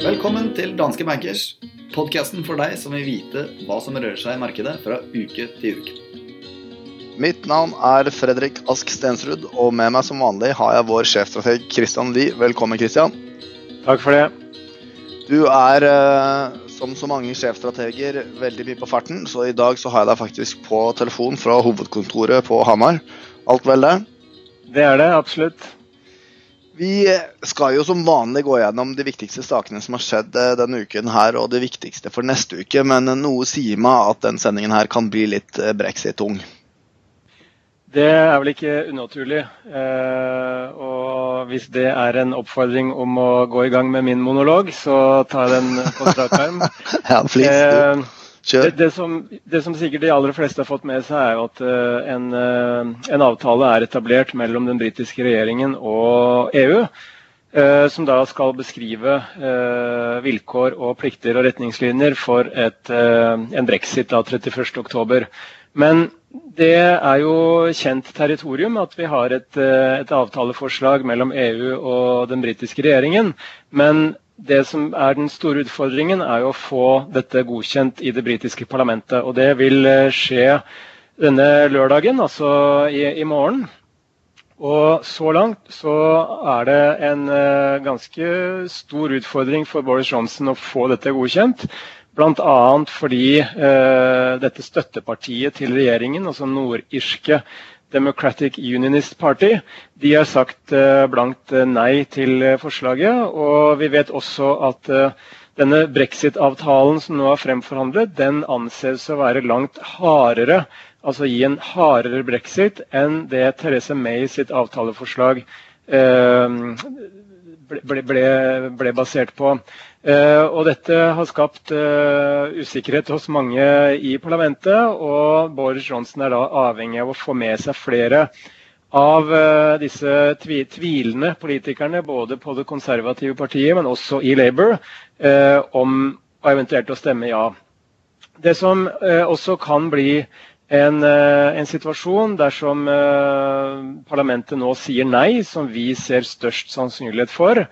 Velkommen til Danske Bankers, podkasten for deg som vil vite hva som rører seg i markedet fra uke til uke. Mitt navn er Fredrik Ask Stensrud, og med meg som vanlig har jeg vår sjefstrateg Christian Lie. Velkommen, Christian. Takk for det. Du er, eh, som så mange sjefstrateger, veldig mye på farten, så i dag så har jeg deg faktisk på telefon fra hovedkontoret på Hamar. Alt vel, det? Det er det, absolutt. Vi skal jo som vanlig gå gjennom de viktigste sakene som har skjedd eh, denne uken her, og det viktigste for neste uke, men noe sier meg at den sendingen her kan bli litt eh, brexit-tung. Det er vel ikke unaturlig. Eh, og hvis det er en oppfordring om å gå i gang med min monolog, så tar jeg den på strak arm. ja, please, det, det, som, det, som, sikkert de aller fleste har fått med seg, er jo at uh, en, en, avtale er etablert mellom den britiske regjeringen og EU. Som da skal beskrive vilkår og plikter og retningslinjer for et, en brexit av 31.10. Men det er jo kjent territorium at vi har et, et avtaleforslag mellom EU og den britiske regjeringen. Men det som er den store utfordringen, er jo å få dette godkjent i det britiske parlamentet. Og det vil eh, skje denne lørdagen, altså i, i morgen. Og så langt så er det en uh, ganske stor utfordring for Boris Johnson å få dette godkjent. Bl.a. fordi uh, dette støttepartiet til regjeringen, altså nordirske Democratic Unionist Party de har sagt eh, blankt eh, nei til eh, forslaget. Og vi vet også at denne brexit-avtalen som nå er fremforhandlet, den anses å være langt hardere, altså gi en hardere brexit enn det Therese May sitt avtaleforslag ble, ble, ble basert på. Uh, og dette har skapt uh, usikkerhet hos mange i parlamentet, og Boris Johnson er da avhengig av å få med seg flere av uh, disse tvi tvilende politikerne, både på det konservative partiet, men også i Labour, om eventuelt å stemme ja. Det som også kan bli en, en, situasjon dersom parlamentet nå sier nei, som vi ser størst sannsynlighet for,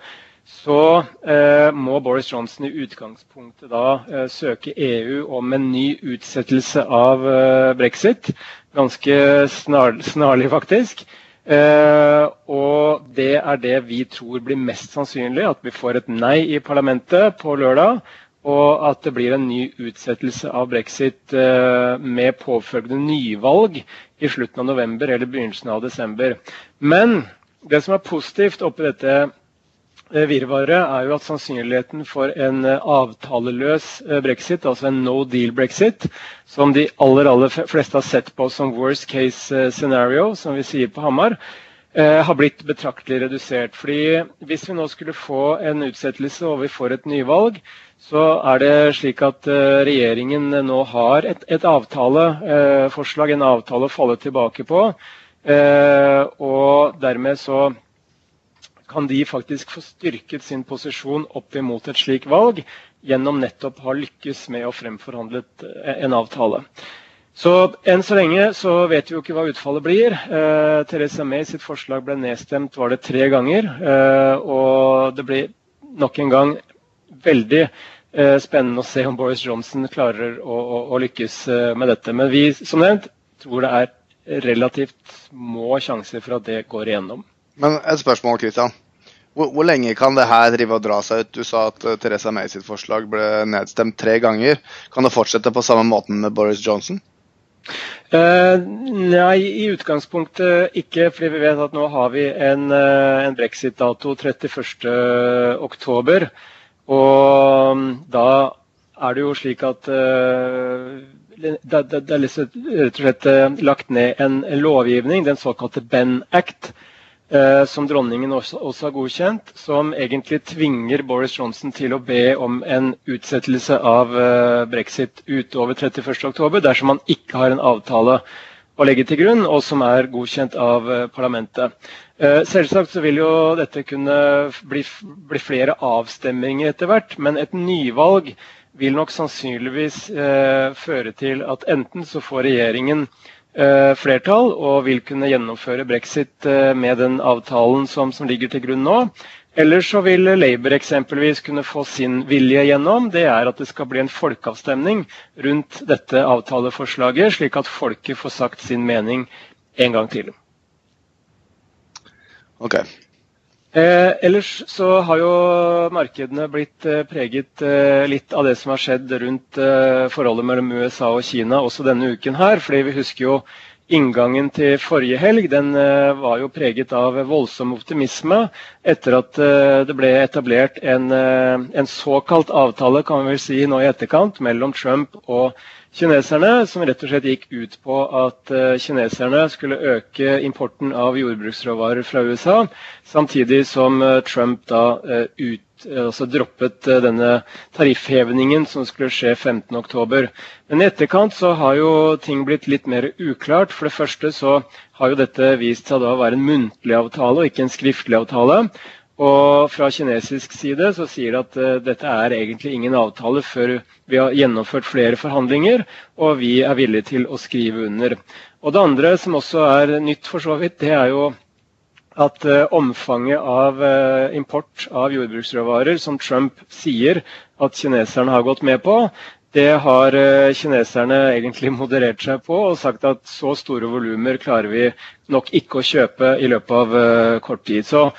så eh, må Boris Johnson i utgangspunktet da eh, søke EU om en ny utsettelse av eh, brexit. Ganske snar, snarlig, faktisk. Eh, og det er det vi tror blir mest sannsynlig, at vi får et nei i parlamentet på lørdag. Og at det blir en ny utsettelse av brexit eh, med påfølgende nyvalg i slutten av november eller begynnelsen av desember. Men det som er positivt oppi dette Eh, virvaret er jo at sannsynligheten for en eh, avtaleløs brexit, altså en no deal-brexit, som de aller, aller fleste har sett på som worst case scenario, som vi sier på Hamar, har blitt betraktelig redusert. Fordi Hvis vi nå skulle få en utsettelse og vi får et nyvalg, så er det slik at regjeringen nå har et, et avtaleforslag, en avtale å falle tilbake på. Og dermed så kan de faktisk få styrket sin posisjon opp imot et slikt valg gjennom nettopp å ha lykkes med å fremforhandle eh, en avtale. Så Enn så lenge så vet vi jo ikke hva utfallet blir. Eh, Theresa May sitt forslag ble nedstemt var det tre ganger. Eh, og det blir nok en gang veldig eh, spennende å se om Boris Johnson klarer å, å, å lykkes eh, med dette. Men vi som nevnt tror det er relativt små sjanser for at det går igjennom. Men et spørsmål, Christian. Hvor, hvor, lenge kan det her drive og dra seg ut? Du sa at uh, Theresa May sitt forslag ble nedstemt tre ganger. Kan det fortsette på samme måten med Boris Johnson? Uh, nei, i utgangspunktet ikke. fordi vi vet at nå har vi en, uh, en brexit-dato 31.10. Og um, da er det jo slik at uh, det, det, det, er rett og slett lagt ned en lovgivning, den såkalte Ben Act, eh, som dronningen også, har godkjent, som egentlig tvinger Boris Johnson til å be om en utsettelse av eh, brexit utover 31.10 dersom han ikke har en avtale å legge til grunn, og som er godkjent av eh, parlamentet. Eh, selvsagt så vil jo dette kunne bli, bli flere avstemninger etter hvert, men et nyvalg vil nok sannsynligvis eh, føre til at enten så får regjeringen flertall og vil kunne gjennomføre brexit med den avtalen som, som ligger til grunn nå. Eller så vil Labour eksempelvis kunne få sin vilje gjennom. Det er at det skal bli en folkeavstemning rundt dette avtaleforslaget, slik at folket får sagt sin mening en gang til. Ok. Eh, ellers så har jo markedene blitt eh, preget eh, litt av det som har skjedd rundt eh, forholdet mellom USA og Kina også denne uken her. fordi vi husker jo Inngangen til forrige helg den uh, var jo preget av voldsom optimisme etter at uh, det ble etablert en, en, såkalt avtale kan vi vel si nå i etterkant mellom Trump og kineserne, som rett og slett gikk ut på at kineserne skulle øke importen av jordbruksråvarer fra USA, samtidig som Trump da ut altså droppet eh, denne tariffhevingen som skulle skje 15.10. Men i etterkant så har jo ting blitt litt mer uklart. For det første så har jo dette vist seg da å være en muntlig avtale og ikke en skriftlig avtale. Og fra kinesisk side så sier de at uh, dette er egentlig ingen avtale før vi har gjennomført flere forhandlinger og vi er villige til å skrive under. Og Det andre som også er nytt, for så vidt, det er jo at uh, omfanget av uh, import av jordbruksråvarer, som Trump sier at kineserne har gått med på, det har kineserne egentlig moderert seg på og sagt at så store volumer klarer vi nok ikke å kjøpe i løpet av kort tid. Så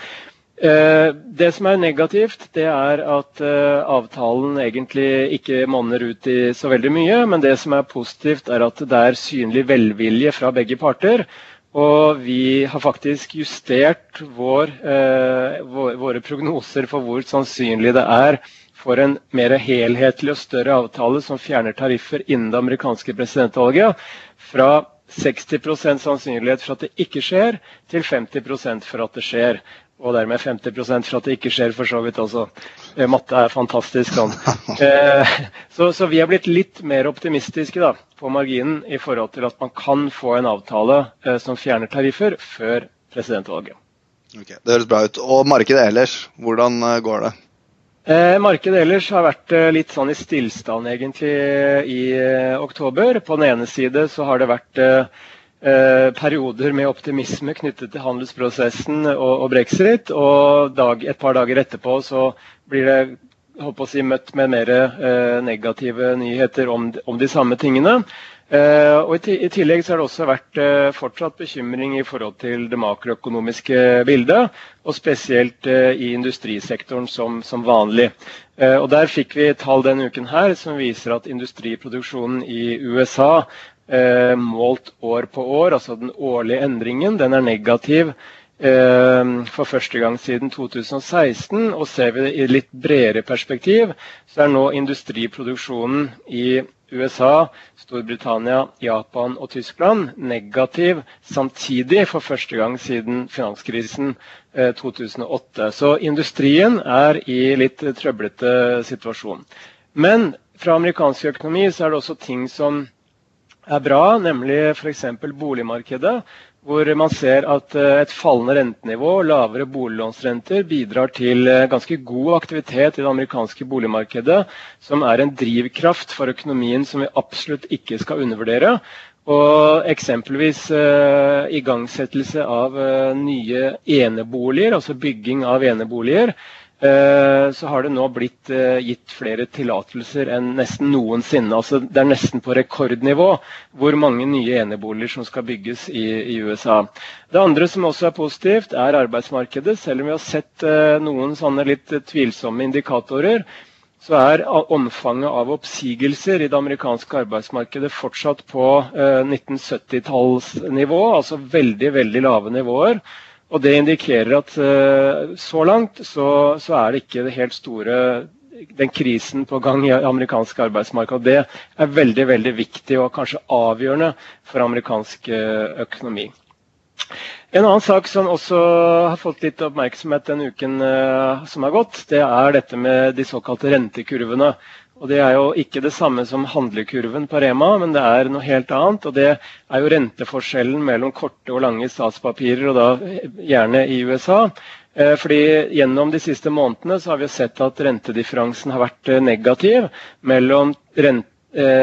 det som er negativt, det er at avtalen egentlig ikke monner ut i så veldig mye. Men det som er positivt, er at det er synlig velvilje fra begge parter. Og vi har faktisk justert vår, eh, våre prognoser for hvor sannsynlig det er for en mer helhetlig og større avtale som fjerner tariffer innen det amerikanske presidentvalget, fra 60% sannsynlighet for at det ikke skjer, til 50% for at det skjer og dermed 50% for at det ikke skjer, for så vidt også. Eh, matte er fantastisk sånn. Eh, så, så, vi er blitt litt mer optimistiske da, på marginen i forhold til at man kan få en avtale eh, som fjerner tariffer før presidentvalget. Okay, Det høres bra ut. Og markedet ellers, hvordan går det? Eh, markedet ellers har vært litt sånn i stillstand egentlig i oktober. På den ene side så har det vært perioder med optimisme knyttet til handelsprosessen og, og brexit. Og dag, et par dager etterpå så blir det håper å si, møtt med mer eh, negative nyheter om, om, de samme tingene. Eh, og i, i, tillegg så har det også vært eh, fortsatt bekymring i forhold til det makroøkonomiske bildet. Og spesielt eh, i industrisektoren som, som vanlig. Eh, og Der fikk vi tall denne uken her som viser at industriproduksjonen i USA eh, målt år på år, altså den årlige endringen, den er negativ eh, for første gang siden 2016. Og ser vi det i litt bredere perspektiv, så er nå industriproduksjonen i USA, Storbritannia, Japan og Tyskland negativ samtidig for første gang siden finanskrisen eh, 2008. Så industrien er i litt trøblete situasjon. Men fra amerikansk økonomi så er det også ting som er bra, nemlig f.eks. boligmarkedet. Hvor man ser at eh, et fallende rentenivå og lavere boliglånsrenter bidrar til eh, ganske god aktivitet i det amerikanske boligmarkedet, som er en drivkraft for økonomien som vi absolutt ikke skal undervurdere. Og eksempelvis uh, igangsettelse av uh, nye eneboliger, altså bygging av eneboliger, så har det nå blitt eh, gitt flere tillatelser enn nesten noensinne. Altså, det er nesten på rekordnivå hvor mange nye eneboliger som skal bygges i, i, USA. Det andre som også er positivt, er arbeidsmarkedet. Selv om vi har sett eh, noen sånne litt tvilsomme indikatorer, så er omfanget av oppsigelser i det amerikanske arbeidsmarkedet fortsatt på 1970-tallsnivå, altså veldig, veldig lave nivåer. Og Det indikerer at uh, så langt så, så, er det ikke det helt store den krisen på gang i amerikansk arbeidsmarked. Det er veldig veldig viktig og kanskje avgjørende for amerikansk uh, økonomi. En annen sak som også har fått litt oppmerksomhet den uken uh, som har gått, det er dette med de såkalte rentekurvene. Og Det er jo ikke det samme som handlekurven på Rema, men det er noe helt annet. og Det er jo renteforskjellen mellom korte og lange statspapirer, og da gjerne i USA. Eh, fordi Gjennom de siste månedene så har vi sett at rentedifferansen har vært eh, negativ mellom rente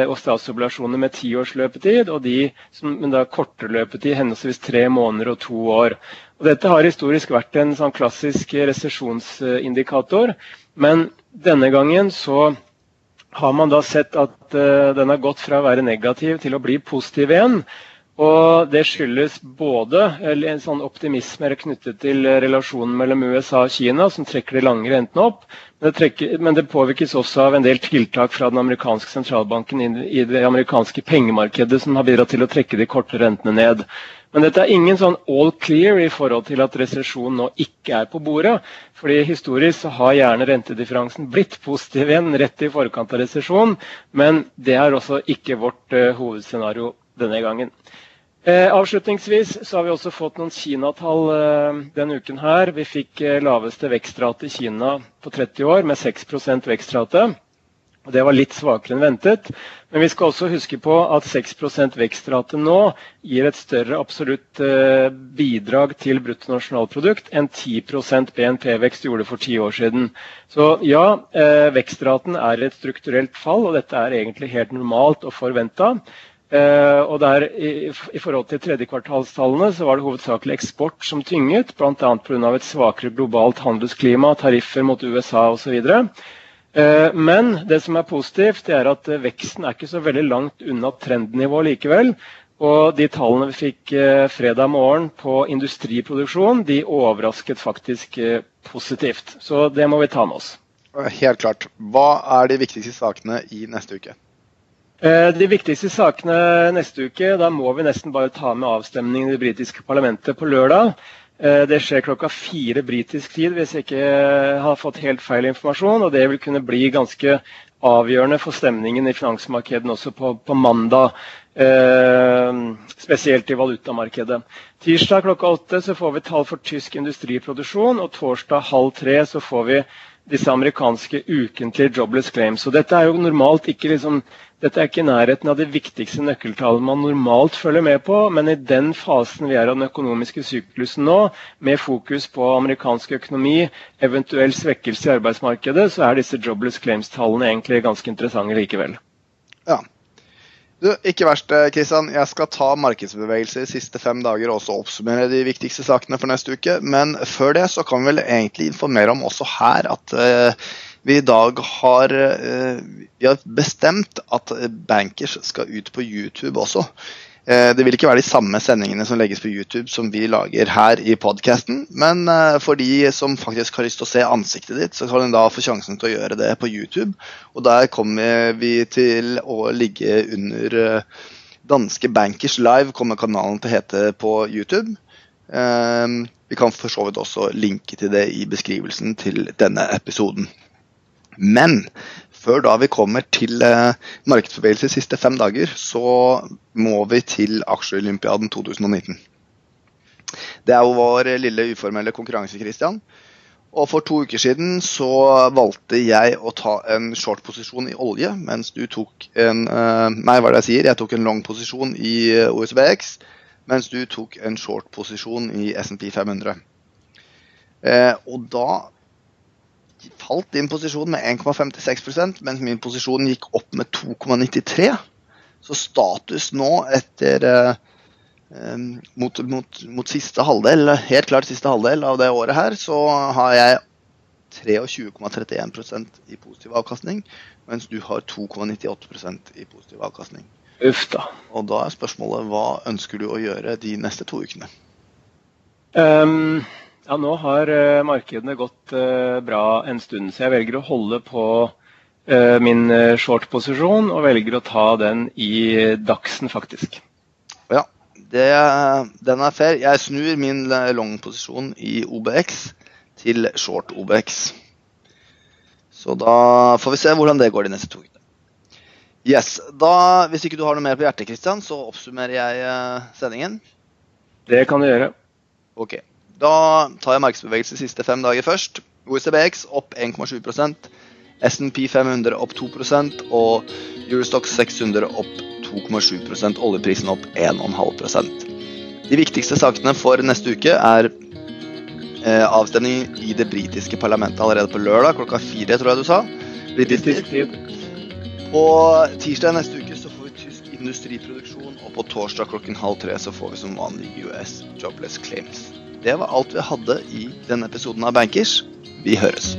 og statsobligasjoner med tiårsløpetid, og de som men da kortere løpetid, henholdsvis tre måneder og to år. Og dette har historisk vært en sånn klassisk resesjonsindikator, men denne gangen så har man da sett at uh, den har gått fra å være negativ til å bli positiv igjen. Og Det skyldes både en sånn optimisme knyttet til relasjonen mellom USA og Kina, som trekker de lange rentene opp. Men det, trekker, men det, påvirkes også av en del tiltak fra den amerikanske sentralbanken i det amerikanske pengemarkedet, som har bidratt til å trekke de korte rentene ned. Men dette er ingen sånn all clear i forhold til at resesjon nå ikke er på bordet. fordi Historisk så har gjerne rentedifferansen blitt positiv igjen rett i forkant av resesjon, men det er også ikke vårt uh, hovedscenario denne gangen. Eh, avslutningsvis så har vi også fått noen Kina-tall eh, denne uken. her. Vi fikk eh, laveste vekstrate i Kina på 30 år, med 6 vekstrate. Og Det var litt svakere enn ventet. Men vi skal også huske på at 6 vekstrate nå gir et større absolutt eh, bidrag til bruttonasjonalprodukt enn 10% BNP-vekst gjorde for ti år siden. Så ja, eh, vekstraten er et strukturelt fall, og dette er egentlig helt normalt og forventa. Uh, og der i, i, forhold til tredjekvartalstallene så var det hovedsakelig eksport som tynget, bl.a. pga. et svakere globalt handelsklima, tariffer mot USA osv. Eh, men det som er positivt, er at uh, veksten er ikke så veldig langt unna trendnivået likevel. Og de tallene vi fikk fredag morgen på industriproduksjon, de overrasket faktisk positivt. Så det må vi ta med oss. Helt klart. Hva er de viktigste sakene i neste uke? Eh, de viktigste sakene neste uke, da må vi nesten bare ta med avstemningen i det britiske parlamentet på lørdag. Eh, det skjer klokka fire britisk tid, hvis jeg ikke har fått helt feil informasjon. Og det vil kunne bli ganske avgjørende for stemningen i finansmarkedene også på, på mandag. Eh, spesielt i valutamarkedet. Tirsdag klokka åtte så får vi tall for tysk industriproduksjon, og torsdag halv tre så får vi disse amerikanske ukentlige jobless claims. Og dette er jo normalt ikke liksom dette er ikke i nærheten av de viktigste nøkkeltallene man normalt følger med på, men i den fasen vi er av den økonomiske syklusen nå, med fokus på amerikansk økonomi, eventuell svekkelse i arbeidsmarkedet, så er disse jobless claims-tallene egentlig ganske interessante likevel. Ja. Du, ikke verst, Kristian. Jeg skal ta markedsbevegelser de siste fem dager og også oppsummere de viktigste sakene for neste uke. Men før det så kan vi vel egentlig informere om også her at uh, vi i dag har, eh, vi har bestemt at bankers skal ut på YouTube også. Eh, det vil ikke være de samme sendingene som legges på YouTube som vi lager her i podkasten. Men eh, for de som faktisk har lyst til å se ansiktet ditt, så kan de da få sjansen til å gjøre det på YouTube. Og der kommer vi til å ligge under Danske Bankers Live, kommer kanalen til å hete på YouTube. Vi kan for så vidt også linke til det i beskrivelsen til denne episoden. Men før da vi kommer til eh, markedsbevegelse de siste fem dager, så må vi til aksjeolympiaden 2019. Det er jo vår lille uformelle konkurranse, Christian. Og for to uker siden så valgte jeg å ta en short-posisjon i olje, mens du tok en uh, Nei, hva er det jeg sier? Jeg tok en long-posisjon i eh, OSBX, mens du tok en short-posisjon i SMP 500. Uh, og da falt din posisjon med 1,56% mens min posisjon gikk opp med 2,93 Så status nå etter eh, eh, mot, mot, mot, siste halvdel, helt klart siste halvdel av det året her, så har jeg 23,31% i positiv avkastning, mens du har 2,98% i positiv avkastning. Uff da. Og da er spørsmålet hva ønsker du å gjøre de neste to ukene? Um ja, Nå har uh, markedene gått uh, bra en stund, så jeg velger å holde på uh, min short-posisjon og velger å ta den i Dagsen, faktisk. Ja, det, den er fair. Jeg snur min long-posisjon i OBX til short OBX. Så da får vi se hvordan det går de neste to ukene. Yes, da, Hvis ikke du har noe mer på hjertet, Christian, så oppsummerer jeg sendingen. Det kan du gjøre. Ok. Da tar jeg markedsbevegelse de siste fem dager først. OECBX opp 1,7% SNP 500 opp 2% og Eurostox 600 opp 2,7% Oljeprisen opp 1,5% De viktigste sakene for neste uke er eh, avstemning i det britiske parlamentet allerede på lørdag klokka fire, tror jeg du sa. Britisk tid. Og tirsdag neste uke så får vi tysk industriproduksjon, og på torsdag klokken halv tre så får vi som vanlig US Jobless Claims. Det var alt vi hadde i denne episoden av Bankers. Vi høres.